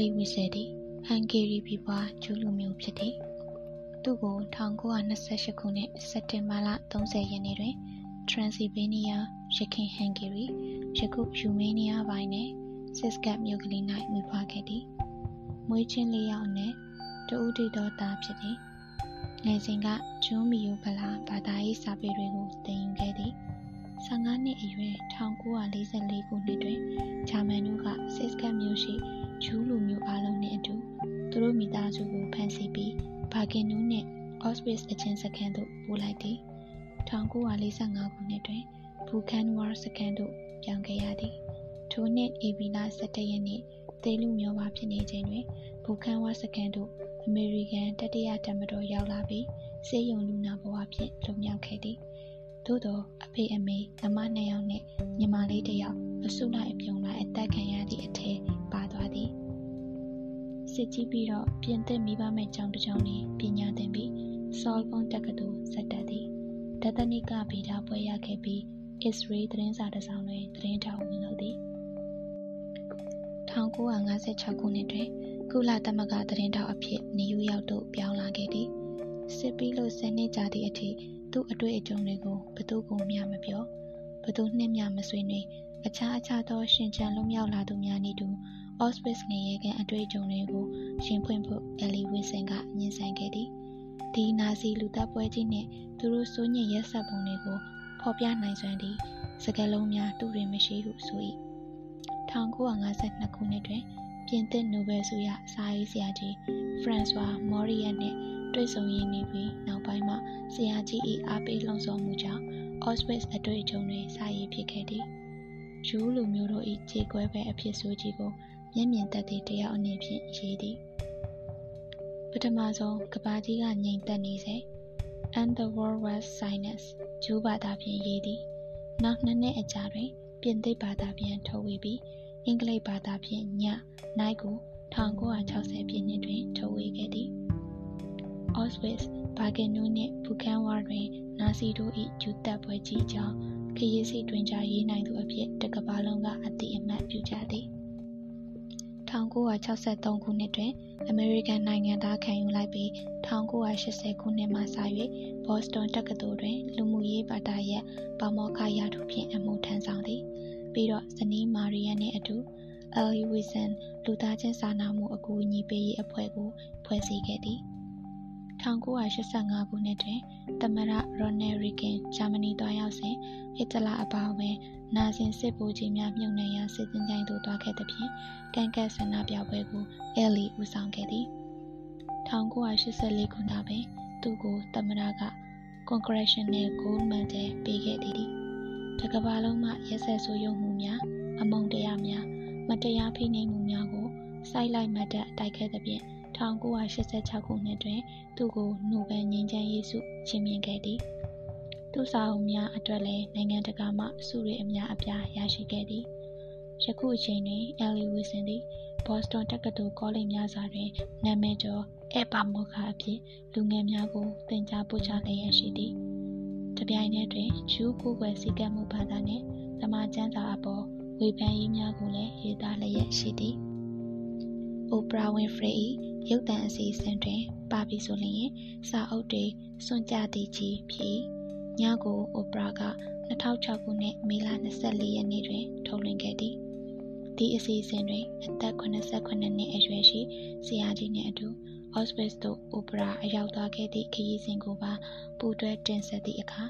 လီဝီဆယ်သည်ဟန်ဂေရီပြည်ပွားဂျူးလူမျိုးဖြစ်သည်သူ့ကို1928ခုနှစ်စက်တင်ဘာလ30ရက်နေ့တွင်ထရန်စီဗေးနီးယားရခိုင်ဟန်ဂေရီယခုယူမေးနီးယားပိုင်းနှင့်စစ်စကတ်မြို့ကလေး၌မွေးဖွားခဲ့သည်မွေးချင်းလေးယောက်နှင့်တဦးတည်သောသားဖြစ်သည်ငယ်စဉ်ကဂျွန်းမီယိုဗလာဘာသာရေးစာပေတွေကိုသင်ယူခဲ့သည်15နှစ်အရွယ်1944ခုနှစ်တွင်ဂျာမန်တို့ကစစ်စကတ်မြို့ရှိ ဂျူးလူမျိုးအလုံးနှင့်အတူသူတို့မိသားစုကိုဖမ်းဆီးပြီးဘာကင်နူးနှင့်အော့စပစ်အချင်းစခန်းသို့ပို့လိုက်သည်1945ခုနှစ်တွင်ဘူကန်ဝါစခန်းသို့ပြောင်းခဲ့ရသည်ထိုနှစ်ဧပြီလ17ရက်နေ့သေလူမျိုးပါဖြစ်နေချိန်တွင်ဘူကန်ဝါစခန်းသို့အမေရိကန်တတိယတမတော်ရောက်လာပြီးစေယုံလူနာဘဝဖြင့်လွန်မြောက်ခဲ့သည်သို့သောအဖေအမေအမနှစ်ယောက်နှင့်ညီမလေးတစ်ယောက် အစုလိုက်အပြုံလိုက်အသက်ခံရသည့်အထက်ပါသွားသည်စစ်ကြီးပြီးတော့ပြင်သစ်မိဘမဲ့ကျောင်းတစ်ကျောင်းတွင်ပညာသင်ပြီးဆောလ်ဘွန်တက္ကသိုလ်ဆက်တက်သည်ဒသနိကဗေဒပွဲရခဲ့ပြီးအစ္စရေးသတင်းစာတစ်စောင်တွင်သတင်းထောက်ဝင်လုပ်သည်1956ခုနှစ်တွင်ကုလသမဂ္ဂသတင်းထောက်အဖြစ်နယူးယောက်သို့ပြောင်းလာခဲ့သည်စစ်ပြီးလို့ဆယ်နှစ်ကြာသည့်အထိသူ့အတွေ့အကြုံတွေကိုဘသူကိုမျှမပြောဘသူနှင့်မျှမဆွေးနွေး အခြားအခြားသောရှင်ချန်လွတ်မြောက်လာသူများနည်းတူ Auschwitz ငရေကန်အတွေ့အကြုံတွေကိုရှင်ဖွင့်ဖို့အလီဝင်းစင်ကညှင်းဆန်ခဲ့သည်ဒီနာဇီလူတပ်ပွဲကြီးနှင့်သူတို့စိုးညစ်ရက်ဆက်ပုံတွေကိုဖော်ပြနိုင်စွမ်းသည့်စကားလုံးများသူတွင်မရှိဟုဆို၏1952ခုနှစ်တွင်ပြင်သစ်နိုဘယ်ဆုရစာရေးဆရာကြီးဖရန်ဆွာမော်ရီယက်နှင့်တွေ့ဆုံရင်းနေပြီးနောက်ပိုင်းမှာဆရာကြီး၏အားပေးလှုံ့ဆော်မှုကြောင့် Auschwitz အတွေ့အကြုံတွေစာရေးဖြစ်ခဲ့သည် ဂျူးလူမျိုးတို့၏ခြေကွဲပဲအဖြစ်ဆိုကြီးကိုမျက်မြင်သက်သည့်တယောက်အနေဖြင့်ရေးသည်ပထမဆုံးကဘာကြီးကငြိမ်သက်နေစေ and the world was silence ဂျူးဘာသာဖြင့်ရေးသည်နောက်နှစ်နှစ်အကြာတွင်ပြင်သစ်ဘာသာပြန်ထုတ်ဝေပြီးအင်္ဂလိပ်ဘာသာဖြင့်ညနိုင်ကို1960ပြည့်နှစ်တွင်ထုတ်ဝေခဲ့သည် Auschwitz ဘာဂင်နူးနှင့်ဘူကန်ဝါတွင်နာစီတို့၏ဂျူတပ်ပွဲကြီးကြောင့် ခရီးစိတ်တွင်ကြရေးနိုင်သူအဖြစ်တကဘာလုံးကအတိအမှတ်ပြုကြသည်1963ခုနှစ်တွင်အမေရိကန်နိုင်ငံသားခံယူလိုက်ပြီး1980ခုနှစ်မှစ၍ဘော့စတွန်တက္ကသိုလ်တွင် လူမှုရေးဘာသာရပ်ပါမောက္ခရာထူးဖြင့်အမှုထမ်းဆောင်သည် ပြီးတော့ဇနီးမာရီယန်နှင့်အတူအယ်လီဝီဆန်လူသားချင်းစာနာမှုအကူအညီပေးရေးအဖွဲ့ကိုဖွဲ့စည်းခဲ့သည် 1985 ခုနှစ်တွင် သမရရော်နယ်ရီကင် ဂျာမနီတွားရောက်စဉ် ဟစ်တလာအပါအဝင် နာဇင်စစ်ဗိုလ်ကြီးများ မြုပ်နှံရာ စစ်စင်ကြိုင်သို့တွားခဲ့သဖြင့် ကန်ကတ်ဆန္ဒပြပွဲကို အဲလီ ဦးဆောင်ခဲ့သည်1984 ခုနှစ်တွင် သူ့ကို သမရက Congressional Gold Medal ပေးခဲ့သည်တကဘာလုံးမှ ရက်ဆက်ဆိုးရုံမှုများ အမုံတရားများ မတရားဖိနှိပ်မှုများကို စိုက်လိုက်မှတ်တတိုက်ခဲ့သဖြင့် 1986ခုနှစ်တွင် သူ့ကို နိုဘယ်ငြိမ်းချမ်းရေးဆု ချီးမြှင့်ခဲ့သည် သူ့စာအုပ်များအတွက်လည်း နိုင်ငံတကာမှ ဆုတွေအများအပြား ရရှိခဲ့သည် ယခုအချိန်တွင်အယ်လီဝီဆန်သည် ဘော့စတွန်တက္ကသိုလ် ကောလိပ်များစွာတွင် နာမည်ကျော်အဲပါမောခအဖြစ် လူငယ်များကို သင်ကြားပို့ချလျက်ရှိသည် တပြိုင်တည်းတွင် ဂျူးကိုယ်ွယ်စည်းကမ်းမှုဘာသာနှင့်ဓမ္မကျမ်းစာအပေါ် ဝေဖန်ရေးများကိုလည်း ရေးသားလျက်ရှိသည် အိုပရာဝင်းဖရေ၏ရုပ်သံအစီအစဉ်တွင် ပါပြီဆိုလျင်စာအုပ်တွေစွန့်ကြသည်ကြီးဖြစ်ညကိုအိုပရာက2006ခုနှစ်မေလ24ရက်နေ့တွင် ထုတ်လွှင့်ခဲ့သည်ဒီအစီအစဉ်တွင်အသက်89နှစ်အရွယ်ရှိဆရာကြီးနှင့်အတူ Auschwitz သို့အိုပရာအရောက်သွားခဲ့သည့်ခရီးစဉ်ကိုပါပူးတွဲတင်ဆက်သည့်အခါ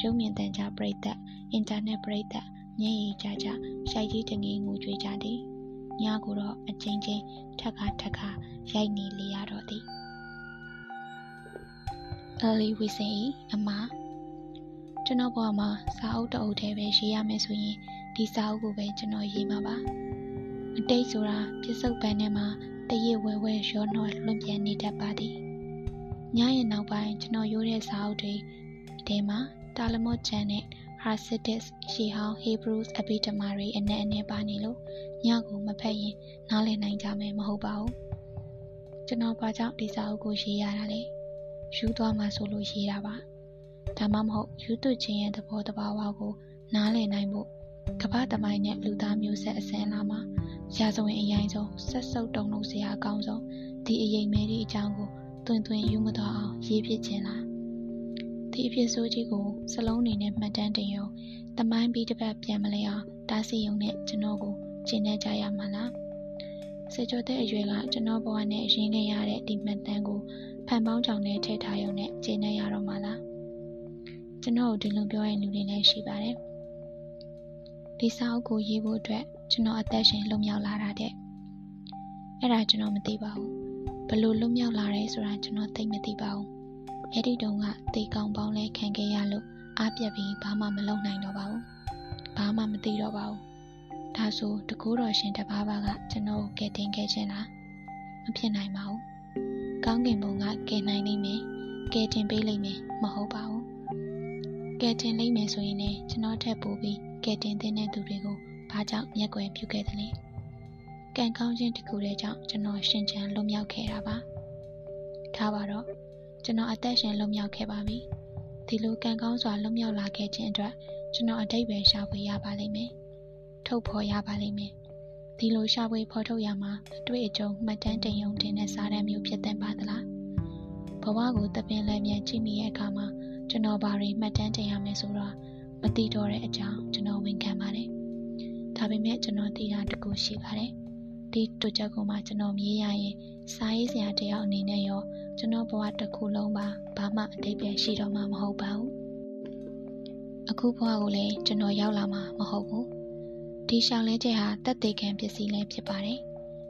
ရုပ်မြင်သံကြားပရိသတ် အင်တာနက်ပရိသတ်မျက်ရည်ကြကြရှိုက်ကြီးတငယ်ငိုကြွေးကြသည် ညကိုတော့အချင်းချင်းထက်ခါထက်ခါရိုက်နေလေရတော့သည်အလီဝီစင်၏အမကျွန်တော်ဘဝမှာစာအုပ်တအုပ်တည်းပဲရေးရမယ်ဆိုရင်ဒီစာအုပ်ကိုပဲကျွန်တော်ရေးမှာပါအတိတ်ဆိုတာပြစ္ဆုတ်ပန်းထဲမှာတရစ်ဝဲဝဲရောနှောလွန့်ပြန်နေတတ်ပါသည်ညရဲ့နောက်ပိုင်းကျွန်တော်ရိုးတဲ့စာအုပ်တွေထဲမှာတာလမော့ချန်နဲ့ Hasidus ရှေဟောင်း Hebrews အဘိဓမ္မာတွေအနဲ့အနဲ့ပါနေလို့ညကိုမဖက်ရင်နားလည်နိုင်ကြမယ်မဟုတ်ပါဘူးကျွန်တော်ဘာကြောင့်ဒီစာအုပ်ကိုရေးရတာလဲယူသွားမှဆိုလို့ရေးတာပါဒါမှမဟုတ်ယူသွချင်းရဲ့သဘောတဘာဝကိုနားလည်နိုင်ဖို့ကမ္ဘာတမိုင်းနဲ့လူသားမျိုးဆက်အစင်းလာမှာရာဇဝင်အရင်ဆုံးဆက်စုပ်တုံလို့စရာအကောင်းဆုံးဒီအရင်မဲဒီအကြောင်းကိုတွင်တွင်ယူမတော်အောင်ရေးဖြစ်ခြင်းလား ဒီအဖြစ်ဆိုးကြီးကိုစလုံးနေနဲ့မှတ်တမ်းတင်ရုံတမိုင်းပြီးတစ်ပတ်ပြန်မလဲအောင်တားဆီးရုံနဲ့ကျွန်တော်ကိုကျင့်နေကြရမှာလားစေကျော်တဲ့အရွယ်ကကျွန်တော်ဘဝနဲ့ရင်ခဲ့ရတဲ့ဒီမှတ်တမ်းကိုဖန်ပေါင်းကြောင်နဲ့ထည့်ထားရုံနဲ့ကျင့်နေရတော့မှာလားကျွန်တော်တို့ဒီလိုပြောရင်လူတွေလည်းရှိပါတယ်ဒီစာအုပ်ကိုရေးဖို့အတွက်ကျွန်တော်အသက်ရှင်လွတ်မြောက်လာတာတဲ့အဲ့ဒါကျွန်တော်မသိပါဘူးဘလို့လွတ်မြောက်လာတယ်ဆိုတာကျွန်တော်သိမသိပါဘူး အဲ့ဒီတုန်းကတေကောင်ပေါင်းလဲခံခဲ့ရလို့အားပြက်ပြီးဘာမှမလုပ်နိုင်တော့ပါဘူးဘာမှမသိတော့ပါဘူးဒါဆိုတကူတော်ရှင်တပါးပါကကျွန်တော်ကိုကယ်တင်ခဲ့ခြင်းလားမဖြစ်နိုင်ပါဘူးကောင်းကင်ဘုံကကယ်နိုင်လိမ့်မယ်ကယ်တင်ပေးလိမ့်မယ်မဟုတ်ပါဘူးကယ်တင်လိမ့်မယ်ဆိုရင်လည်းကျွန်တော်ထက်ပိုပြီးကယ်တင်တဲ့သူတွေကိုဘာကြောင့်မျက်ကွယ်ပြုခဲ့သလဲကံကောင်းခြင်းတစ်ခုတည်းကြောင့်ကျွန်တော်ရှင်ချမ်းလွတ်မြောက်ခဲ့တာပါထားပါတော့ ကျွန်တော်အသက်ရှင်လွတ်မြောက်ခဲ့ပါပြီဒီလိုကံကောင်းစွာလွတ်မြောက်လာခဲ့ခြင်းအတွက်ကျွန်တော်အတိတ်ပဲရှာဖွေရပါလိမ့်မယ်ထုတ်ဖော်ရပါလိမ့်မယ်ဒီလိုရှာဖွေဖော်ထုတ်ရမှာအတွေ့အကြုံမှတ်တမ်းတင်ရုံတင်တဲ့စာတမ်းမျိုးဖြစ်တဲ့ပါသလားဘဝကိုတပင်လည်းမြန်ကြည့်မိရဲ့အခါမှာကျွန်တော်ဘာတွေမှတ်တမ်းတင်ရမယ်ဆိုတော့မသိတော့တဲ့အကြောင်းကျွန်တော်ဝန်ခံပါတယ်ဒါပေမဲ့ကျွန်တော်သိတာတကူရှိပါတယ် ဒီတူချက်ကိုမှကျွန်တော်မြည်ရရင်စာရေးဆရာတယောက်အနေနဲ့ရောကျွန်တော်ဘဝတစ်ခုလုံးပါဘာမှအတိတ်ပဲရှိတော့မှမဟုတ်ပါဘူးအခုဘဝကိုလည်းကျွန်တော်ရောက်လာမှာမဟုတ်ဘူးဒီရှောင်းလဲချက်ဟာတက်သေးခံပစ္စည်းလည်းဖြစ်ပါတယ်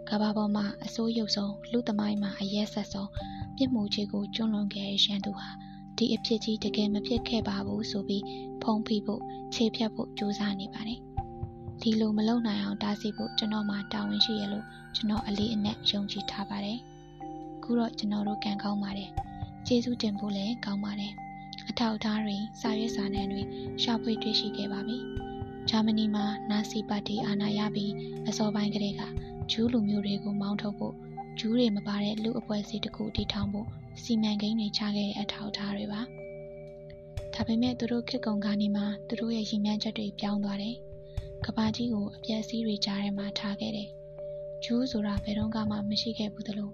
ကဘာပေါ်မှာအစိုးရုပ်ဆုံးလူသမိုင်းမှာအရက်ဆက်ဆုံးပြစ်မှုကြီးကိုကျွလွန်ခဲ့တဲ့ရန်သူဟာဒီအဖြစ်ကြီးတကယ်မဖြစ်ခဲ့ပါဘူးဆိုပြီးဖုံးဖိဖို့ခြေဖြတ်ဖို့ကြိုးစားနေပါတယ် ဒီလိုမလုပ်နိုင်အောင်တားဆီးဖို့ကျွန်တော်မှတာဝန်ရှိရလို့ကျွန်တော်အလေးအနက်ယုံကြည်ထားပါတယ်ခုတော့ကျွန်တော်တို့ကံကောင်းပါတယ်ကျေးဇူးတင်ဖို့လည်းကောင်းပါတယ်အထောက်အထားတွေစာရွက်စာတမ်းတွေရှာဖွေတွေ့ရှိခဲ့ပါပြီဂျာမနီမှာနာစီပါတီအာဏာရပြီးအစောပိုင်းကတည်းကဂျူးလူမျိုးတွေကိုမောင်းထုတ်ဖို့ဂျူးတွေမပါတဲ့လူအဖွဲ့အစည်းတစ်ခုတည်ထောင်ဖို့စီမံကိန်းတွေချခဲ့တဲ့အထောက်အထားတွေပါဒါပေမဲ့သူတို့ခေတ်ကုန်ကနေမှသူတို့ရဲ့ရည်မှန်းချက်တွေပြောင်းသွားတယ် ကဘာကြီးကိုအပြက်စီးတွေကြားထဲမှာထားခဲ့တယ်ဂျူးဆိုတာဘယ်တော့မှမရှိခဲ့ဘူးသလို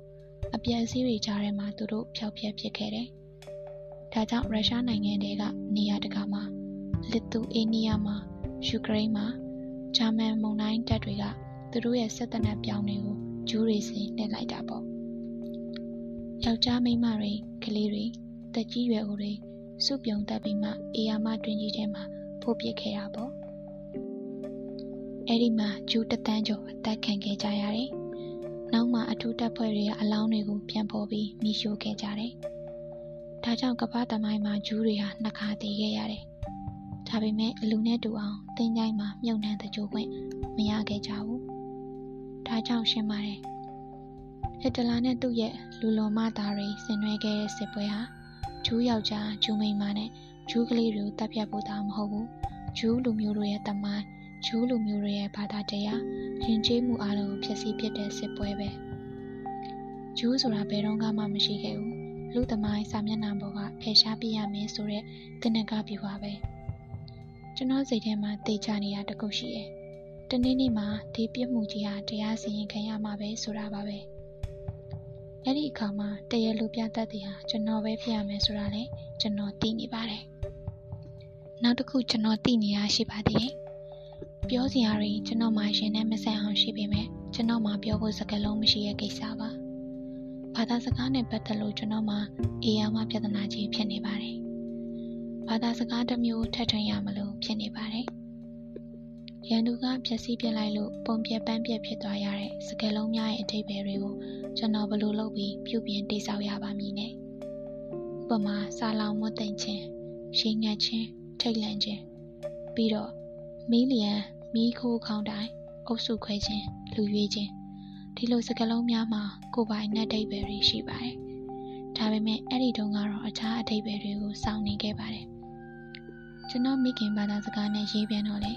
အပြက်စီးတွေကြားထဲမှာသူတို့ဖျောက်ဖျက်ဖြစ်ခဲ့တယ်ဒါကြောင့်ရုရှားနိုင်ငံတွေကနေရာတကာမှာလစ်သူအေးနီးယားမှာယူကရိန်းမှာဂျာမန်မုန်တိုင်းတပ်တွေကသူတို့ရဲ့စစ်တပ်နက်ပြောင်းတွေကိုဂျူးတွေစီလှည့်လိုက်တာပေါ့ယောက်ျားမိန်းမတွေကလေးတွေတက်ကြီးရွယ်အိုတွေစုပြုံတက်ပြီးမှအေယာမတွင်ကြီးထဲမှာဖို့ပစ်ခဲ့တာပေါ့ အဲ့ဒီမှာဂျူးတသန်းကျော်အသက်ခံခဲ့ကြရတယ်နောက်မှအထူးတပ်ဖွဲ့တွေကအလောင်းတွေကိုပြန်ပေါ်ပြီးမိရှို့ခဲ့ကြတယ်ဒါကြောင့်ကပ္ပသမိုင်းမှာဂျူးတွေဟာနှစ်ခါတည်ခဲ့ရတယ်ဒါပေမဲ့လူနဲ့တူအောင်တင်းကြိုင်းမှာမြုပ်နှံတကြိုခွင့်မရခဲ့ကြဘူးဒါကြောင့်ရှင်းပါတယ်ဟစ်တလာနဲ့သူ့ရဲ့လူလွန်မသားတွေဆင်နွှဲခဲ့တဲ့စစ်ပွဲဟာဂျူးယောက်ျားဂျူးမိန်းမနဲ့ဂျူးကလေးတွေကိုတပ်ဖြတ်ဖို့တာမဟုတ်ဘူးဂျူးလူမျိုးတို့ရဲ့တမိုင်း ဂျူးလူမျိုးတွေရဲ့ဘာသာတရားယဉ်ကျေးမှုအလုံးကိုဖျက်ဆီးပစ်တဲ့စစ်ပွဲပဲဂျူးဆိုတာဘယ်တော့မှမရှိခဲ့ဘူးလူသမိုင်းစာမျက်နှာပေါ်ကဖယ်ရှားပြရမယ်ဆိုတဲ့တင်နကပြပါပဲကျွန်တော်စိတ်ထဲမှာတေချနေတာတခုရှိတယ်တနေ့နေ့မှာဒီပြစ်မှုကြီးဟာတရားစီရင်ခံရမှာပဲဆိုတာပါပဲအဲ့ဒီအခါမှာတရလူပြတတ်တဲ့ဟာကျွန်တော်ပဲဖြစ်ရမယ်ဆိုတာလေကျွန်တော်သိနေပါတယ်နောက်တစ်ခုကျွန်တော်သိနေရရှိပါသေးတယ် ပြောစရာတွေကျွန်တော်မှရှင်နဲ့မဆက်အောင်ရှိပေမဲ့ကျွန်တော်မှပြောဖို့စကားလုံးမရှိတဲ့ကိစ္စပါဘာသာစကားနဲ့ပတ်သက်လို့ကျွန်တော်မှအေးရမပြဿနာကြီးဖြစ်နေပါတယ်ဘာသာစကားတစ်မျိုးထပ်ထွင်ရမလို့ဖြစ်နေပါတယ်ရန်သူကဖြက်စီးပြစ်လိုက်လို့ပုံပြက်ပန်းပြက်ဖြစ်သွားရတဲ့စကယ်လုံးများရဲ့အထိပ္ပယ်တွေကိုကျွန်တော်ဘယ်လိုလုပ်ပြီးပြုပြင်တိစောက်ရပါမည်နဲ့ဥပမာစာလောင်မွတ်သိမ့်ခြင်းရေငတ်ခြင်းထိတ်လန့်ခြင်းပြီးတော့ မီလီယံမီးခိုးခေါင်းတိုင်းအုပ်စုခွဲခြင်းလူရွေးခြင်းဒီလိုစကလုံးများမှာကိုပိုင်နဲ့အဓိပ္ပာယ်တွေရှိပါတယ်ဒါပေမဲ့အဲ့ဒီတုန်းကတော့အခြားအဓိပ္ပာယ်တွေကိုစောင့်နေခဲ့ပါတယ်ကျွန်တော်မိခင်ဘာသာစကားနဲ့ရေးပြန်တော့လေ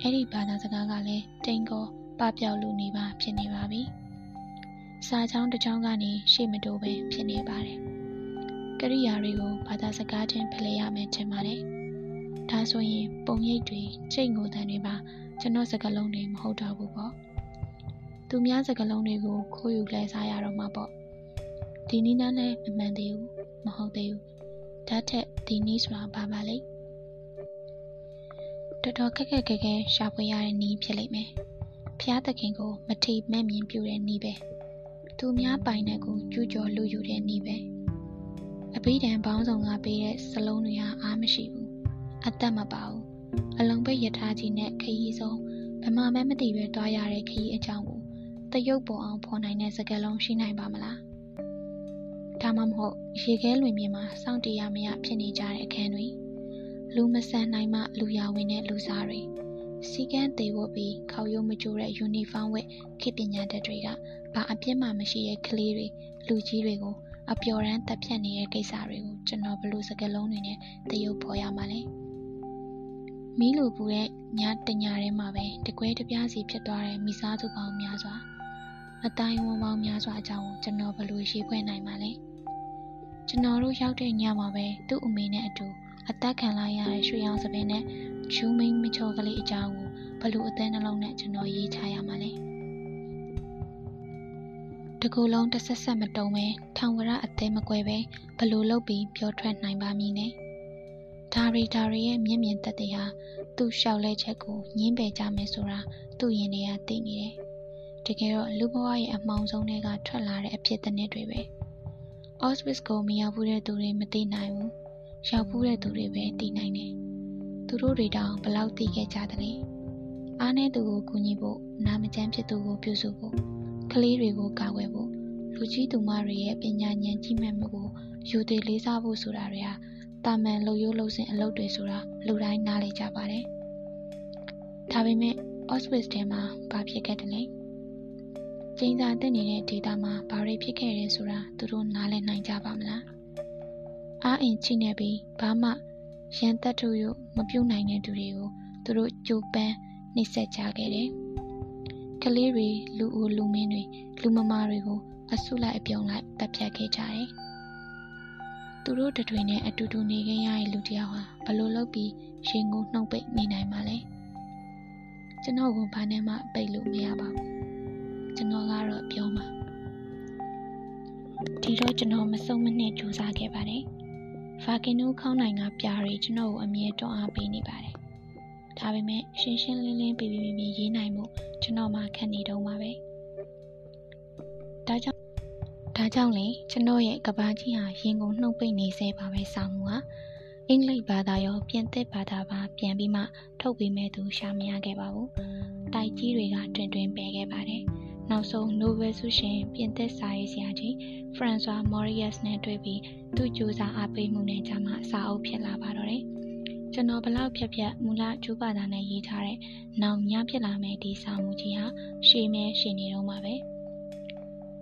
အဲ့ဒီဘာသာစကားကလည်းတိန်ကောပပျောက်လူနေပါဖြစ်နေပါပြီစာချောင်းတစ်ချောင်းကနေရှေ့မတိုးပဲဖြစ်နေပါတယ်ကရိယာတွေကိုဘာသာစကားချင်းဖလှယ်ရမယ်ထင်ပါတယ် ဒါဆိုရင်ပုံရိပ်တွေချိန်ငိုတန်တွေပါကျွန်တော်စကားလုံးတွေမဟုတ်တော့ဘူးပေါ့သူများစကလုံးတွေကိုခိုးယူလဲစားရတော့မှာပေါ့ဒီနီးနားလည်းမမှန်သေးဘူးမဟုတ်သေးဘူးဓာတ်ထက်ဒီနီးဆိုတာဘာပါလဲတော်တော်ခက်ခက်ခဲခဲရှာဖွေရတဲ့နီးဖြစ်လိမ့်မယ်ဖျားသခင်ကိုမထိမဲ့မြင်ပြတဲ့နီးပဲသူများပိုင်တဲ့ကိုကျူးကျော်လူယူတဲ့နီးပဲအဘိဓမ္မာပေါင်းဆောင်ကပေးတဲ့စလုံးတွေဟာအားမရှိဘူး အသက်မပါဘူးအလုံးပိတ်ရထားကြီးနဲ့ခရီးဆုံးဘမမဲမသိပဲတွားရတဲ့ခရီးအကြောင်းကိုတရုပ်ပေါ်အောင်ဖော်နိုင်တဲ့စကားလုံးရှိနိုင်ပါမလားဒါမှမဟုတ်ရေခဲလွင်မြေမှာစောင့်တရမရဖြစ်နေကြတဲ့အခန်းတွေလူမဆန်နိုင်မှလူရဝင်တဲ့လူစားတွေစီကန်းသေးဝတ်ပြီးခေါရုံမကြိုတဲ့ယူနီဖောင်းဝတ်ခေပညာတတ်တွေကဘာအပြစ်မှမရှိတဲ့ကလေးတွေလူကြီးတွေကိုအပျော်ရမ်းတက်ဖြတ်နေတဲ့ကိစ္စတွေကိုကျွန်တော်ဘလို့စကလုံးတွေနဲ့တရုပ်ဖော်ရမှာလဲ မီးလိုပူတဲ့ညတညာထဲမှာပဲတကွဲတပြားစီဖြစ်သွားတဲ့မိသားစုပေါင်းများစွာအတိုင်းဝန်းပေါင်းများစွာအကြောင်းကိုကျွန်တော်ဘလို့ရေးဖွဲ့နိုင်မှာလဲကျွန်တော်တို့ရောက်တဲ့ညမှာပဲသူ့အမေနဲ့အတူအသက်ခံလိုက်ရတဲ့ရွှေရောင်စပင်းနဲ့ချူမင်းမချောကလေးအကြောင်းကိုဘလို့အသေးနှလုံးနဲ့ကျွန်တော်ရေးချရမှာလဲတကူလုံးတစ်ဆက်ဆက်မတုံပဲထောင်ဝရအသေးမကွဲပဲဘလို့လုပ်ပြီးပြောထွက်နိုင်ပါမည်နဲ့ ဒါရီဒါရီရဲ့မျက်မြင်သက်သေဟာသူ့လျှောက်လဲချက်ကိုညင်းပယ်ကြမယ်ဆိုတာသူ့ရင်ထဲကသိနေတယ်။တကယ်တော့လူဘဝရဲ့အမှောင်ဆုံးတွေကထွက်လာတဲ့အဖြစ်တစ်နှစ်တွေပဲ။ Auschwitz ကိုမရောက်ဘူးတဲ့သူတွေမသိနိုင်ဘူး။ရောက်ဘူးတဲ့သူတွေပဲသိနိုင်တယ်။သူတို့တွေတောင်ဘလောက်သိခဲ့ကြသလဲ။အားနည်းသူကိုကူညီဖို့နာမကျန်းဖြစ်သူကိုပြုစုဖို့ကလေးတွေကိုကာကွယ်ဖို့လူကြီးသူမတွေရဲ့ပညာဉာဏ်ကြီးမြတ်မှုကိုယူသေးလေးစားဖို့ဆိုတာတွေဟာ တာမန်လှုပ်ရိုးလှုပ်စင်အလုပ်တွေဆိုတာလူတိုင်းနားလည်ကြပါတယ်။ဒါပေမဲ့ Auschwitz ထဲမှာဘာဖြစ်ခဲ့တယ်လဲ။ကျင်းစာတက်နေတဲ့ဒေတာမှာဘာတွေဖြစ်ခဲ့တယ်ဆိုတာသူတို့နားလည်နိုင်ကြပါမလား။အားအင်ချိနေပြီးဘာမှရန်တက်ထုတ်ရမပြုတ်နိုင်တဲ့သူတွေကိုသူတို့ကြိုးပမ်းနှိပ်စက်ကြခဲ့တယ်။ကလေးတွေလူအိုလူမင်းတွေလူမမာတွေကိုအဆုလိုက်အပြုံလိုက်တပ်ဖြတ်ခဲ့ကြတယ်။ သူတို့တတွေနဲ့အတူတူနေခဲ့ရတဲ့လူတယောက်ဟာဘလို့လုပ်ပြီးရင်ကိုနှုတ်ပိတ်နေနိုင်မှာလဲကျွန်တော်ကဘာနဲ့မှပိတ်လို့မရပါဘူးကျွန်တော်ကတော့ပြောမှာဒီတော့ကျွန်တော်မစုံမနစ်ကြိုးစားခဲ့ပါတယ်ဖာကင်နိုခေါင်းနိုင်ကပြားရီကျွန်တော်ကိုအမြဲတွန်းအားပေးနေပါတယ်ဒါပေမဲ့ရှင်းရှင်းလင်းလင်းပြပြပြရေးနိုင်မှုကျွန်တော်မှခံနေတော့မှာပဲဒါကြောင့် ဒါကြောင့်လေကျွန်တော်ရဲ့ကဘာကြီးဟာရင်ကုန်နှုတ်ပိတ်နေစေပါပဲဆောင်းမှုဟာအင်္ဂလိပ်ဘာသာရောပြင်သစ်ဘာသာပါပြန်ပြီးမှထုတ်ပေးမဲ့သူရှာမရခဲ့ပါဘူး။တိုက်ကြီးတွေကတွင်တွင်ပယ်ခဲ့ပါတယ်။နောက်ဆုံး Nobel ဆုရှင်ပြင်သစ်စာရေးဆရာကြီး François Mauriac နဲ့တွေ့ပြီးသူ့ကြိုးစားအားပေးမှုနဲ့ကြမှာစာအုပ်ဖြစ်လာပါတော့တယ်။ကျွန်တော်ဘလောက်ဖြတ်ဖြတ်မူလကျူးဘာသာနဲ့ရေးထားတဲ့နောင်ညဖြစ်လာမယ့်ဒီစာမှုကြီးဟာရှေးမဲရှေးနေတော့မှာပဲ။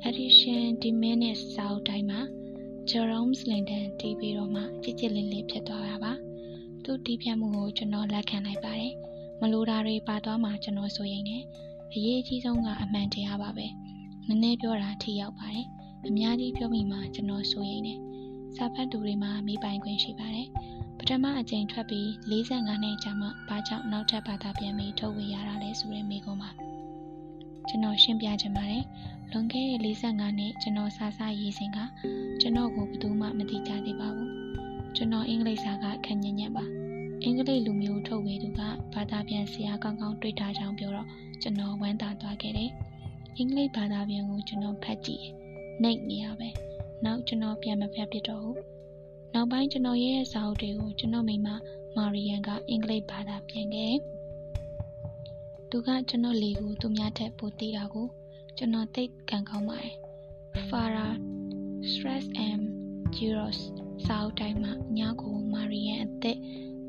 edition diminished စာအုပ်တိုင်းမှာ Jerome Slinton တီးပြီးတော့မှကြစ်ကြစ်လင်းလင်းဖြစ်သွားတာပါ။သူ့တီးပြတ်မှုကိုကျွန်တော်လက်ခံလိုက်ပါတယ်။မလိုတာတွေပါသွားမှကျွန်တော်ဆိုရင်လည်းအရေးအကြီးဆုံးကအမှန်တရားပါပဲ။နည်းနည်းပြောတာထိရောက်ပါတယ်။အများကြီးပြောမိမှကျွန်တော်ဆိုရင်လည်းစာဖတ်သူတွေမှာမိပိုင်ခွင့်ရှိပါတယ်။ပထမအကြိမ်ထွက်ပြီး45နှစ်ကြာမှဘာကြောင့်နောက်ထပ်ဘာသာပြန်ပြီးထုတ်ဝေရတာလဲဆိုတဲ့မိကုံးပါ။ကျွန်တော်ရှင်းပြချင်ပါတယ်။ လွန်ခဲ့တဲ့45နှစ်ကျွန်တော်စာစာရေးစဉ်ကကျွန်တော်ကိုဘယ်သူမှမသိကြသေးပါဘူးကျွန်တော်အင်္ဂလိပ်စာကခက်ညံ့ညံ့ပါအင်္ဂလိပ်လူမျိုးထုတ်ဝေသူကဘာသာပြန်ဆရာကောင်းကောင်းတွေ့ထားကြောင်းပြောတော့ကျွန်တော်ဝမ်းသာသွားခဲ့တယ်အင်္ဂလိပ်ဘာသာပြန်ကိုကျွန်တော်ဖတ်ကြည့်နှိပ်နေရပဲနောက်ကျွန်တော်ပြန်မဖတ်ပြတော့ဘူးနောက်ပိုင်းကျွန်တော်ရေးတဲ့စာအုပ်တွေကိုကျွန်တော်မိမမာရီယန်ကအင်္ဂလိပ်ဘာသာပြန်ခဲ့သူကကျွန်တော်လေကိုသူများထက်ပိုသိတာကို ကျွန်တော်သိကံကောင်းပါတယ် Farah Stress and Gyros စာအုပ်တိုင်းမှာညကိုမာရီယန်အသက်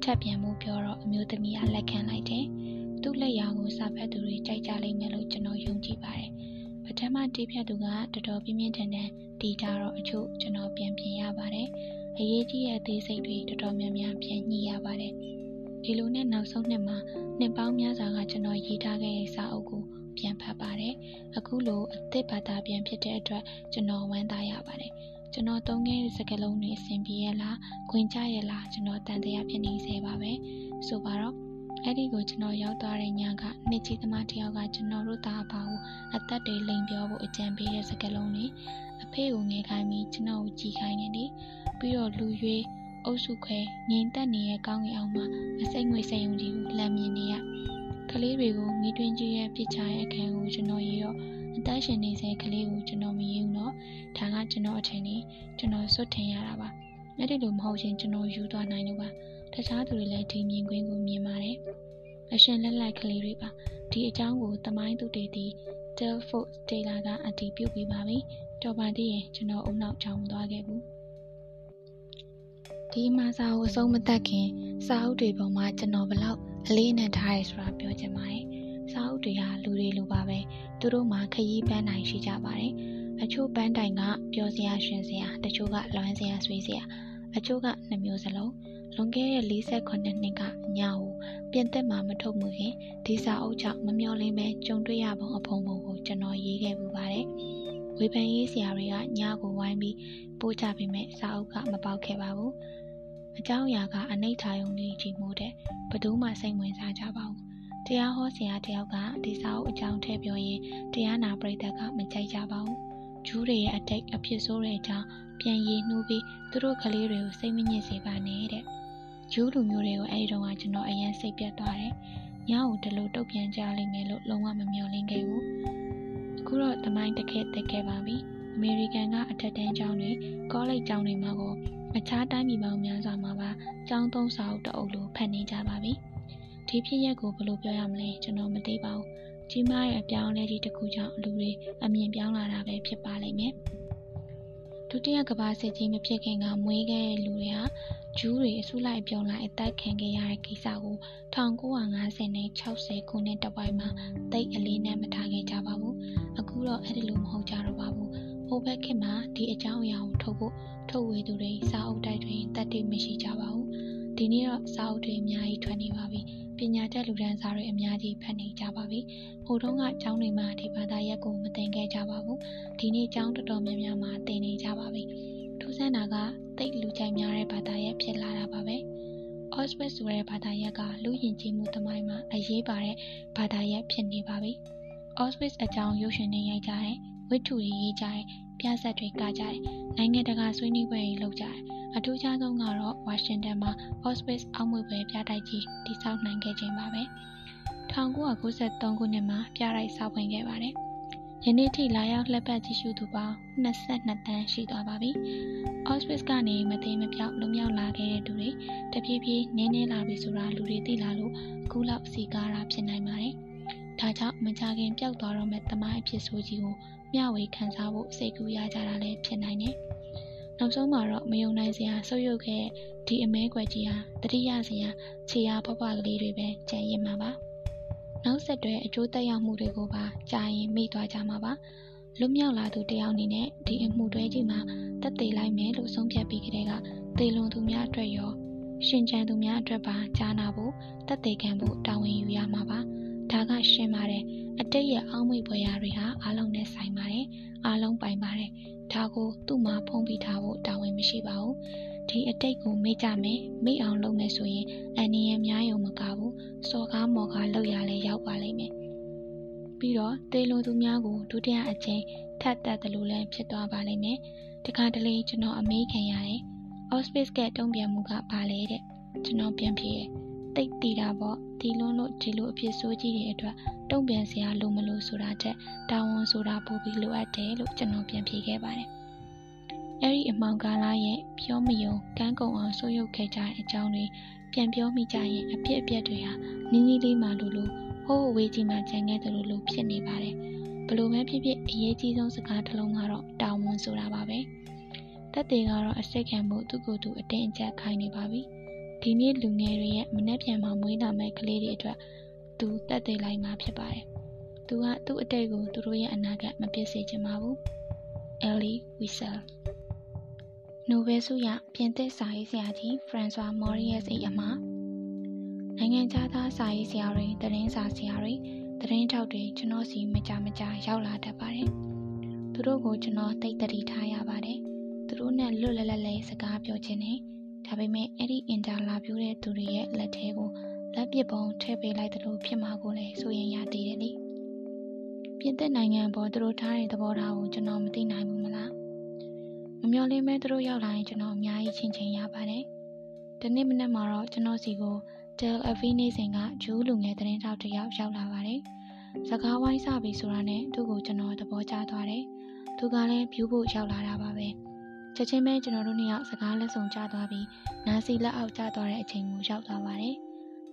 ထပ်ပြန်မှုပြောတော့အမျိုးသမီးကလက်ခံလိုက်တယ်။သူ့လက်ရာကိုစာဖတ်သူတွေကြိုက်ကြလိမ့်မယ်လို့ကျွန်တော်ယုံကြည်ပါတယ်။ပထမတေးဖြတ်သူကတော်တော်ပြင်းပြင်းထန်ထန်တီးကြတော့အချို့ကျွန်တော်ပြန်ပြင်ရပါတယ်။အရေးကြီးတဲ့အသေးစိတ်တွေတော်တော်များများပြန်ညှိရပါတယ်။ဒီလိုနဲ့နောက်ဆုံးနှစ်မှာနှစ်ပေါင်းများစွာကကျွန်တော်ရေးထားခဲ့တဲ့စာအုပ်ကို ပြန်ဖတ်ပါတယ်။အခုလိုအသစ်ဘာသာပြန်ဖြစ်တဲ့အတွက်ကျွန်တော်ဝမ်းသာရပါတယ်။ကျွန်တော်သုံးခဲ့တဲ့စကားလုံးတွေအဆင်ပြေရဲ့လား၊ခွင်ကြရဲ့လားကျွန်တော်တန်တရားဖြစ်နေစေပါပဲ။ဆိုပါတော့အဲ့ဒီကိုကျွန်တော်ရောက်သွားတဲ့ညကနှစ်ကြီးသမားတယောက်ကကျွန်တော်တို့သားအဖေကိုအသက်တွေလိမ်ပြောဖို့အကြံပေးတဲ့စကားလုံးတွေအဖေကိုငယ်ခိုင်းပြီးကျွန်တော်ကိုကြည်ခိုင်းနေတယ်ပြီးတော့လူရွေးအုပ်စုခွဲငိမ်သက်နေတဲ့ကောင်းကင်အောင်မှာအစိမ့်ငွေစိမ်ုံကြီးကိုလမ်းမြင်နေရ ကလေးတွေကိုမိတွင်းကြီးရဲ့ပြစ်ချရဲ့အခန်းကိုကျွန်တော်ရေတော့အသက်ရှင်နေစေကလေးကိုကျွန်တော်မယုံတော့ဒါကကျွန်တော်အထင်နေကျွန်တော်စွတ်ထင်ရတာပါအဲ့ဒီလိုမဟုတ်ရင်ကျွန်တော်ယူသွားနိုင်လို့ပါတခြားသူတွေလည်းဒီမြင်ကွင်းကိုမြင်ပါတယ်အရှင်လက်လိုက်ကလေးတွေပါဒီအကြောင်းကိုတမိုင်းသူတွေတီ Telford Taylor ကအတည်ပြုပြီးပါပြီတော်ပါသေးရင်ကျွန်တော်အုံနောက်ချောင်းသွားခဲ့ဘူးဒီမှာစာအုပ်အဆုံးမသက်ခင်စာအုပ်တွေပေါ်မှာကျွန်တော်ဘလောက် အလေးနဲ့ထားရဲဆိုတာပြောချင်ပါတယ်စာအုပ်တွေဟာလူတွေလိုပါပဲသူတို့မှာခရီးပန်းတိုင်ရှိကြပါတယ်အချို့ပန်းတိုင်ကပျော်စရာရှင်စရာတချို့ကလွမ်းစရာဆွေးစရာအချို့ကနှမျိုးစလုံးလွန်ခဲ့တဲ့48နှစ်ကညကိုပြင်သစ်မှာမထုတ်မှုခင်ဒီစာအုပ်ကြောင့်မမျော်လင့်ပဲကြုံတွေ့ရပုံအဖုံပုံကိုကျွန်တော်ရေးခဲ့ပူပါတယ်။ဝေဖန်ရေးဆရာတွေကညကိုဝိုင်းပြီးပို့ချပေးမဲ့စာအုပ်ကမပေါက်ခဲ့ပါဘူး။ အကြောင်းအရာကအနိဋ္ဌာယုံကြီးကြီးမို့တဲ့ဘသူမှစိတ်ဝင်စားကြပါဘူး။တရားဟောဆရာတယောက်ကဒီစာအုပ်အကြောင်းထည့်ပြောရင်တရားနာပရိသတ်ကမကြိုက်ကြပါဘူး။ဂျူးတွေရဲ့အတိတ်အဖြစ်ဆိုးတဲ့အကြောင်းပြန်ရည်နှူးပြီးသူတို့ကလေးတွေကိုစိတ်မညစ်စေပါနဲ့တဲ့။ဂျူးလူမျိုးတွေကိုအဲဒီတော့ကကျွန်တော်အရင်စိတ်ပြတ်သွားတယ်။ညကိုဒီလိုတုတ်ပြန်ကြလိမ့်မယ်လို့လုံးဝမမျှော်လင့်ခဲ့ဘူး။အခုတော့တမိုင်းတစ်ခဲတက်ခဲ့ပါပြီ။အမေရိကန်ကအထက်တန်းကျောင်းတွေကောလိပ်ကျောင်းတွေမှာကို အခြားတိုင်းပြည်ပေါင်းများစွာမှာပါကျောင်းသုံးစာအုပ်တအုပ်လိုဖတ်နေကြပါပြီ။ဒီဖြစ်ရက်ကိုဘယ်လိုပြောရမလဲကျွန်တော်မသိပါဘူး။ကြီးမားရဲ့အပြောင်းအလဲကြီးတစ်ခုကြောင့်လူတွေအမြင်ပြောင်းလာတာပဲဖြစ်ပါလိမ့်မယ်။ဒုတိယကမ္ဘာစစ်ကြီးမဖြစ်ခင်ကမွေးခဲ့တဲ့လူတွေဟာဂျူးတွေအစုလိုက်ပြုံလိုက်အသက်ခံခဲ့ရတဲ့ကိစ္စကို1950နဲ့60ခုနှစ်တဝိုက်မှာတိတ်အလေးနဲ့မထားခဲ့ကြပါဘူး။အခုတော့အဲ့ဒီလိုမဟုတ်ကြတော့ပါဘူး။ ဟိုဘက်ခေတ်မှာဒီအကြောင်းအရာကိုထုတ်ဖို့ထုတ်ဝေသူတွေစာအုပ်တိုက်တွေတက်တိမရှိကြပါဘူး။ဒီနေ့တော့စာအုပ်တွေအများကြီးထွက်နေပါပြီ။ပညာတတ်လူဒန်းစာတွေအများကြီးဖတ်နေကြပါပြီ။ဟိုတုန်းကကျောင်းတွေမှာဒီဘာသာရပ်ကိုမသင်ခဲ့ကြပါဘူး။ဒီနေ့ကျောင်းတော်တော်များများမှာသင်နေကြပါပြီ။ထူးဆန်းတာကသိပ်လူကြိုက်များတဲ့ဘာသာရပ်ဖြစ်လာတာပါပဲ။ Auschwitz ဆိုတဲ့ဘာသာရပ်ကလူယဉ်ကျေးမှုသမိုင်းမှာအရေးပါတဲ့ဘာသာရပ်ဖြစ်နေပါပြီ။ Auschwitz အကြောင်းရုပ်ရှင်တွေရိုက်ကြတယ်၊ ဝတ္ထုတွေရေးကြတယ်၊ပြဆက်တွေကကြတယ်၊နိုင်ငံတကာဆွေးနွေးပွဲတွေလုပ်ကြတယ်။အထူးခြားဆုံးကတော့ဝါရှင်တန်မှာ Auschwitz အောက်မွေပွဲပြတိုက်ကြီးတည်ဆောက်နိုင်ခဲ့ခြင်းပါပဲ။1993ခုနှစ်မှာပြတိုက်ဆောက်ဖွင့်ခဲ့ပါတယ်။ယနေ့ထိလာရောက်လှည့်ပတ်ကြည့်ရှုသူပေါင်း22တန်းရှိသွားပါပြီ။ Auschwitz ကနေမသိမပြောက်လွန်မြောက်လာခဲ့တဲ့သူတွေတပြေးပြေးနင်းနေလာပြီဆိုတာလူတွေသိလာလို့အခုလောက်စီကားတာဖြစ်နိုင်ပါတယ်။ဒါကြောင့်မကြခင်ပျောက်သွားတော့မဲ့တမိုင်းအဖြစ်ဆိုကြီးကို မျှဝေခန်းစားဖို့စိတ်ကူးရကြတာလည်းဖြစ်နိုင်တယ်။နောက်ဆုံးမှာတော့မယုံနိုင်စရာဆုပ်ယုပ်ခဲ့ဒီအမဲကွယ်ကြီးဟာတတိယစရာခြေအားဖွားဖွားကလေးတွေပဲကြံရစ်မှာပါ။နောက်ဆက်တွဲအကျိုးသက်ရောက်မှုတွေကိုပါကြာရင်မိသွားကြမှာပါလွတ်မြောက်လာသူတယောက်အနေနဲ့ဒီအမှုတွဲကြီးမှာတက်သေးလိုက်မယ်လို့ဆုံးဖြတ်ပြီးကြတဲ့ကသေလွန်သူများအတွက်ရောရှင်ချန်သူများအတွက်ပါကြားနာဖို့တက်သေးခံဖို့တာဝန်ယူရမှာပါ ဒါကရှင်းပါတယ်အတိတ်ရဲ့အောက်မေ့ပွဲရာတွေဟာအားလုံးနဲ့ဆိုင်ပါတယ်အားလုံးပိုင်ပါတယ်ဒါကိုသူ့မှာဖုံးပြီးထားဖို့တာဝန်မရှိပါဘူးဒီအတိတ်ကိုမေ့ကြမယ်မေ့အောင်လုပ်မယ်ဆိုရင်အန်နီရများယုံမကဘူးစော်ကားမော်ကားလောက်ရလဲရောက်ပါလိမ့်မယ်ပြီးတော့တေလွန်သူများကိုဒုတိယအကြိမ်ထပ်တက်တယ်လို့လည်းဖြစ်သွားပါလိမ့်မယ်တခါတလေကျွန်တော်အမေးခံရတယ်အော့စပစ်ကတုံ့ပြန်မှုကဘာလဲတဲ့ကျွန်တော်ပြန်ဖြေတယ် တိတ်တီတာပေါ့ဒီလွန်းလို့ဒီလိုအဖြစ်ဆိုးကြီးတဲ့အတွက်တုံ့ပြန်စရာလိုမလို့ဆိုတာတဲ့တာဝန်ဆိုတာပို့ပြီးလိုအပ်တယ်လို့ကျွန်တော်ပြန်ဖြေခဲ့ပါတယ်အဲ့ဒီအမောင်ကားလားရဲ့ပြောမယုံကန်းကုံအောင်ဆိုးရုပ်ခဲ့ကြတဲ့အကြောင်းတွေပြန်ပြောမိကြရင်အဖြစ်အပျက်တွေဟာနီးနီးလေးမှလိုလိုဟိုးအဝေးကြီးမှကြံခဲ့တယ်လို့လို့ဖြစ်နေပါတယ်ဘလို့ပဲဖြစ်ဖြစ်အရေးကြီးဆုံးစကားတစ်လုံးကတော့တာဝန်ဆိုတာပါပဲတက်တေကတော့အစိတ်ခံမှုသူ့ကိုယ်သူအတင်းအကျပ်ခိုင်းနေပါပြီ ဒီနေ့လူငယ်တွေရဲ့မနှက်ပြန်မှမွေးလာမဲ့ကလေးတွေအတွက်သူတက်သေးလိုက်မှဖြစ်ပါတယ်သူကသူ့အတိတ်ကိုသူတို့ရဲ့အနာဂတ်မပြည့်စေချင်ပါဘူး Ellie Wiesel နိုဘယ်ဆုရပြင်သစ်စာရေးဆရာကြီးဖရန်ဆွာမော်ရီယက်၏အမှာနိုင်ငံခြားသားစာရေးဆရာတွေသတင်းစာဆရာတွေသတင်းထောက်တွေကျွန်တော်စီမကြမကြရောက်လာတတ်ပါတယ်။သူတို့ကိုကျွန်တော်သိတတိထားရပါတယ်။သူတို့နဲ့လွတ်လပ်လပ်လေးစကားပြောခြင်းနဲ့ ဒါပေမဲ့အဲ့ဒီအင်တာလာဗျူးတဲ့သူတွေရဲ့လက်ထဲကိုလက်လက်ပစ်ပုံထည့်ပေးလိုက်သလိုဖြစ်မှာကိုလည်းစိုးရင်ရသေးတယ်လေပြင်သစ်နိုင်ငံပေါ်သူတို့ထားတဲ့သဘောထားကိုကျွန်တော်မသိနိုင်ဘူးမလားမမျော်လင့်မဲသူတို့ရောက်လာရင်ကျွန်တော်အများကြီးချင်းချင်းရပါတယ်ဒီနေ့မနက်မှာတော့ကျွန်တော်စီကို Del Avi နေစဉ်ကဂျူးလူငယ်သတင်းထောက်တစ်ယောက်ရောက်လာပါတယ်စကားဝိုင်းစပြီဆိုတာနဲ့သူ့ကိုကျွန်တော်သဘောကျသွားတယ်သူကလည်း view ဖို့ရောက်လာတာပါပဲ ချက်ချင်းပဲကျွန်တော်တို့နှစ်ယောက်စကားလက်ဆောင်ကြသွားပြီးနာစီလက်အောက်ကျသွားတဲ့အချိန်ကိုရောက်သွားပါတယ်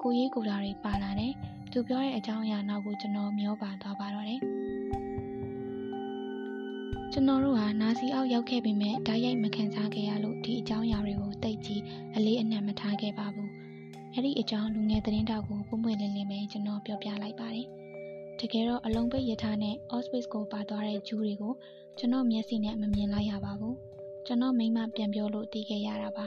ကိုရေးကိုလာတွေပါလာတယ်သူပြောတဲ့အကြောင်းအရာနောက်ကိုကျွန်တော်မျောပါသွားပါတော့တယ်ကျွန်တော်တို့ဟာနာစီအောက်ရောက်ခဲ့ပေမဲ့ဓာတ်ရိုက်မခံစားခဲ့ရလို့ဒီအကြောင်းအရာတွေကိုတိတ်ကြီးအလေးအနက်မထားခဲ့ပါဘူးအဲ့ဒီအကြောင်းလူငယ်သတင်းတောက်ကိုပုံပွင့်လင်းလင်းပဲကျွန်တော်ပြောပြလိုက်ပါတယ်တကယ်တော့အလုံးပိတ်ရထားနဲ့ Auspice ကိုပါသွားတဲ့ဂျူးတွေကိုကျွန်တော်မျက်စိနဲ့မမြင်လိုက်ရပါဘူး ကျွန်တော်မိမပြန်ပြောလို့တီးခဲ့ရတာပါ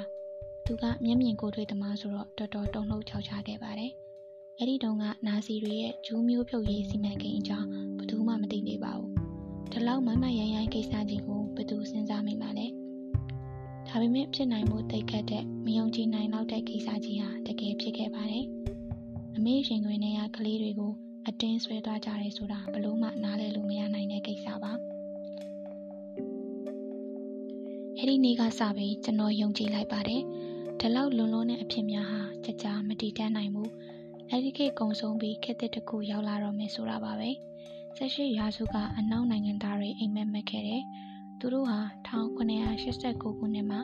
သူကမျက်မြင်ကိုယ်တွေ့သမားဆိုတော့တော်တော်တုံ့လှုပ်ခြောက်ခြားခဲ့ပါတယ်။အဲ့ဒီတုန်းကနာစီတွေရဲ့ဂျူးမျိုးဖြုတ်ရေးစီမံကိန်းအကြောင်းဘယ်သူမှမသိသေးပါဘူး။ဒီလောက်မမရိုင်းရိုင်းကိစ္စကြီးကိုဘယ်သူစဉ်းစားမိမှလဲ။ဒါပေမဲ့ဖြစ်နိုင်မှုတိတ်ခတ်တဲ့မယုံကြည်နိုင်တော့တဲ့ကိစ္စကြီးဟာတကယ်ဖြစ်ခဲ့ပါတယ်။အမေရှင်တွင်နေရကလေးတွေကိုအတင်းဆွဲသွားကြတယ်ဆိုတာဘလို့မှနားလည်လို့မရနိုင်တဲ့ကိစ္စပါ။ အဲ့ဒီနေ့ကစပြီးကျွန်တော်ယုံကြည်လိုက်ပါတယ်။ဒီလောက်လွန်လွန်းတဲ့အဖြစ်များဟာကြကြမတည်တတ်နိုင်ဘူးအဲ့ဒီခေတ်ကုံဆုံးပြီးခေတ်တစ်ခုရောက်လာတော့မယ်ဆိုတာပါပဲဆက်ရှိရာစုကအနောက်နိုင်ငံသားတွေအိမ်မက်မက်ခဲ့တယ်သူတို့ဟာ1989ခုနှစ်မှာ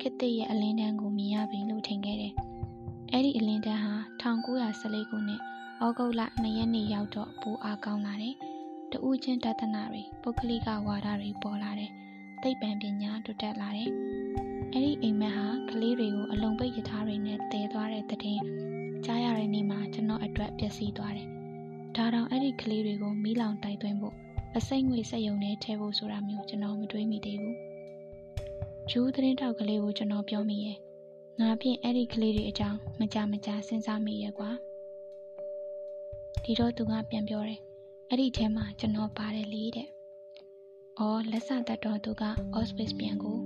ခေတ်သစ်ရဲ့အလင်းတန်းကိုမြင်ရပြီလို့ထင်ခဲ့တယ်အဲ့ဒီအလင်းတန်းဟာ1914ခုနှစ်ဩဂုတ်လ2ရက်နေ့ရောက်တော့ပိုအားကောင်းလာတယ်တဦးချင်းတသနာတွေပုဂ္ဂလိကဝါဒတွေပေါ်လာတယ် သိပ္ပံပညာတိုးတက်လာတယ်အဲ့ဒီအိမ်မက်ဟာကလေးတွေကိုအလုံးပိတ်ရထားတွေနဲ့တည်သွားတဲ့တဲ့တင်ကြားရတဲ့နေ့မှာကျွန်တော်အတွက်ပျက်စီးသွားတယ်။ဒါတောင်အဲ့ဒီကလေးတွေကိုမီးလောင်တိုက်သွင်းဖို့အစိမ့်ငွေစက်ယုံနဲ့ထဲဖို့ဆိုတာမျိုးကျွန်တော်မတွေးမိသေးဘူး။ဂျူးသတင်းတောက်ကလေးကိုကျွန်တော်ပြောမိရဲ့။ငါဖြင့်အဲ့ဒီကလေးတွေအကြောင်းမကြမကြစဉ်းစားမိရဲ့ကွာ။ဒီတော့သူကပြန်ပြောတယ်။အဲ့ဒီထဲမှာကျွန်တော်ပါတယ်လေတဲ့။ အော်လက်ဆတတ်တော်သူက Auspice ပြန်ကို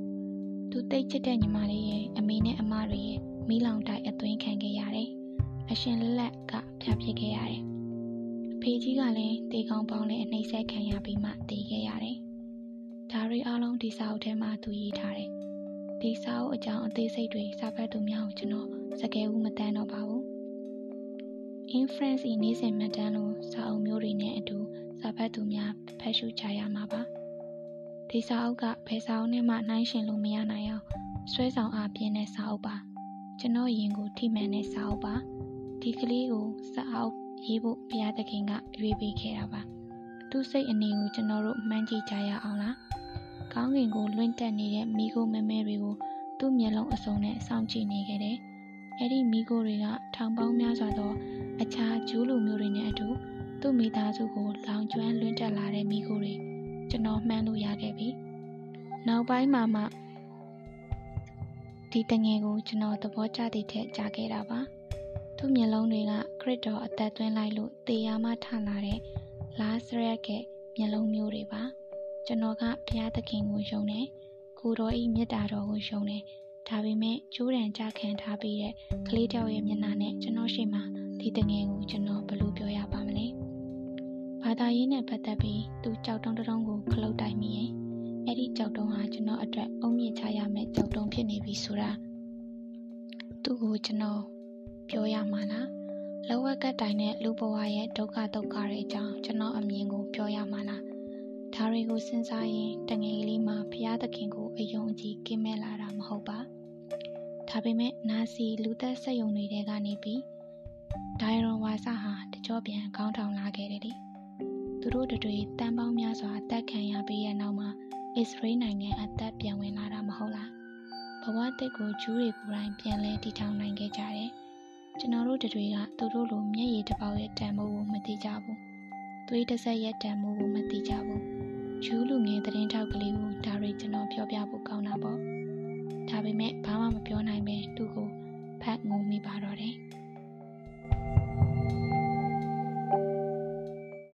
သူတိတ်ချစ်တဲ့ညီမလေးရဲ့အမေနဲ့အမတွေရဲ့မိလောင်တိုက်အသွင်းခံခဲ့ရတယ်။အရှင်လက်ကဖျက်ပစ်ခဲ့ရတယ်။အဖေကြီးကလည်းတေကောင်ပေါင်းနဲ့အနှိမ့်ဆက်ခံရပြီးမှတည်ခဲ့ရတယ်။ဒါတွေအားလုံးဒီစာအုပ်ထဲမှာသူရေးထားတယ်။ဒီစာအုပ်အကြောင်းအသေးစိတ်တွေစာဖတ်သူများကိုကျွန်တော်စကယ်ဦးမတန်းတော့ပါဘူး။ Inference ဤနေ့စဉ်မှတ်တမ်းလို့စာအုပ်မျိုးတွေနဲ့အတူစာဖတ်သူများဖတ်ရှုကြရမှာပါ။ ဒီစာအုပ်ကဘယ်စာအုပ်နဲ့မှနှိုင်းယှဉ်လို့မရနိုင်အောင်ဆွဲဆောင်အားပြင်းတဲ့စာအုပ်ပါကျွန်တော်ရင်ကိုထိမှန်တဲ့စာအုပ်ပါဒီကလေးကိုစာအုပ်ရေးဖို့ဘုရားသခင်ကရွေးပေးခဲ့တာပါသူ့စိတ်အနေကိုကျွန်တော်တို့မှန်းကြည့်ကြရအောင်လားကောင်းကင်ကိုလွင့်တက်နေတဲ့မိခိုးမဲမဲတွေကိုသူ့မျက်လုံးအစုံနဲ့စောင့်ကြည့်နေခဲ့တယ်အဲ့ဒီမိခိုးတွေကထောင်ပေါင်းများစွာသောအခြားဂျူးလူမျိုးတွေနဲ့အတူသူ့မိသားစုကိုလောင်ကျွမ်းလွင့်တက်လာတဲ့မိခိုးတွေ ကျွန်တော်မှန်းလို့ရခဲ့ပြီ။နောက်ပိုင်းမှာမှဒီတငယ်ကိုကျွန်တော်သဘောကျသည့်ထက်ကြားခဲ့တာပါ။သူ့မျက်လုံးတွေကခရစ်တော်အသက်သွင်းလိုက်လို့တေယာမှထလာတဲ့လာစရက်ကမျက်လုံးမျိုးတွေပါ။ကျွန်တော်ကဘုရားသခင်ကိုယုံတယ်။ကိုတော်ဤမေတ္တာတော်ကိုယုံတယ်။ဒါပေမဲ့ကျိုးတံကြခံထားပြီးတဲ့ကလေးတယောက်ရဲ့မျက်နှာနဲ့ကျွန်တော်ရှိမှဒီတငယ်ကိုကျွန်တော်ဘယ်လိုပြောရပါမလဲ။ ဘာသာရေးနဲ့ပတ်သက်ပြီးသူကြောက်တုံးတုံးကိုခလုတ်တိုက်မိရင်အဲ့ဒီကြောက်တုံးဟာကျွန်တော်အတွက်အုံမြင့်ချရမယ့်ကြောက်တုံးဖြစ်နေပြီဆိုတာသူ့ကိုကျွန်တော်ပြောရမှာလားလောဝက်ကတိုင်တဲ့လူဘဝရဲ့ဒုက္ခဒုက္ခတွေအကြောင်းကျွန်တော်အမြင်ကိုပြောရမှာလားဒါတွေကိုစဉ်းစားရင်တငယ်လေးမှာဘုရားသခင်ကိုအယုံအကြည်ကင်းမဲ့လာတာမဟုတ်ပါဒါပေမဲ့နာစီလူသက်ဆက်ယုံတွေကနေပြီးဒိုင်ရွန်ဝါစာဟာတကြောပြန်ခေါင်းထောင်လာခဲ့တယ်လေ သူတို့တွေတန်ပေါင်းများစွာအသက်ခံရပြီးတဲ့နောက်မှာအစ္စရေးနိုင်ငံအသက်ပြန်ဝင်လာတာမဟုတ်လားဘဝတစ်ကိုဂျူးတွေကိုယ်တိုင်ပြန်လဲတည်ထောင်နိုင်ခဲ့ကြတယ်ကျွန်တော်တို့တွေကသူတို့လိုမျက်ရည်တစ်ပေါက်ရဲ့တန်ဖိုးကိုမသိကြဘူးသွေးတစ်ဆက်ရဲ့တန်ဖိုးကိုမသိကြဘူးဂျူးလူငယ်သတင်းထောက်ကလေးကိုဒါတွေကျွန်တော်ပြောပြဖို့ကောင်းတာပေါ့ဒါပေမဲ့ဘာမှမပြောနိုင်ပဲသူ့ကိုဖတ်ငုံမိပါတော့တယ်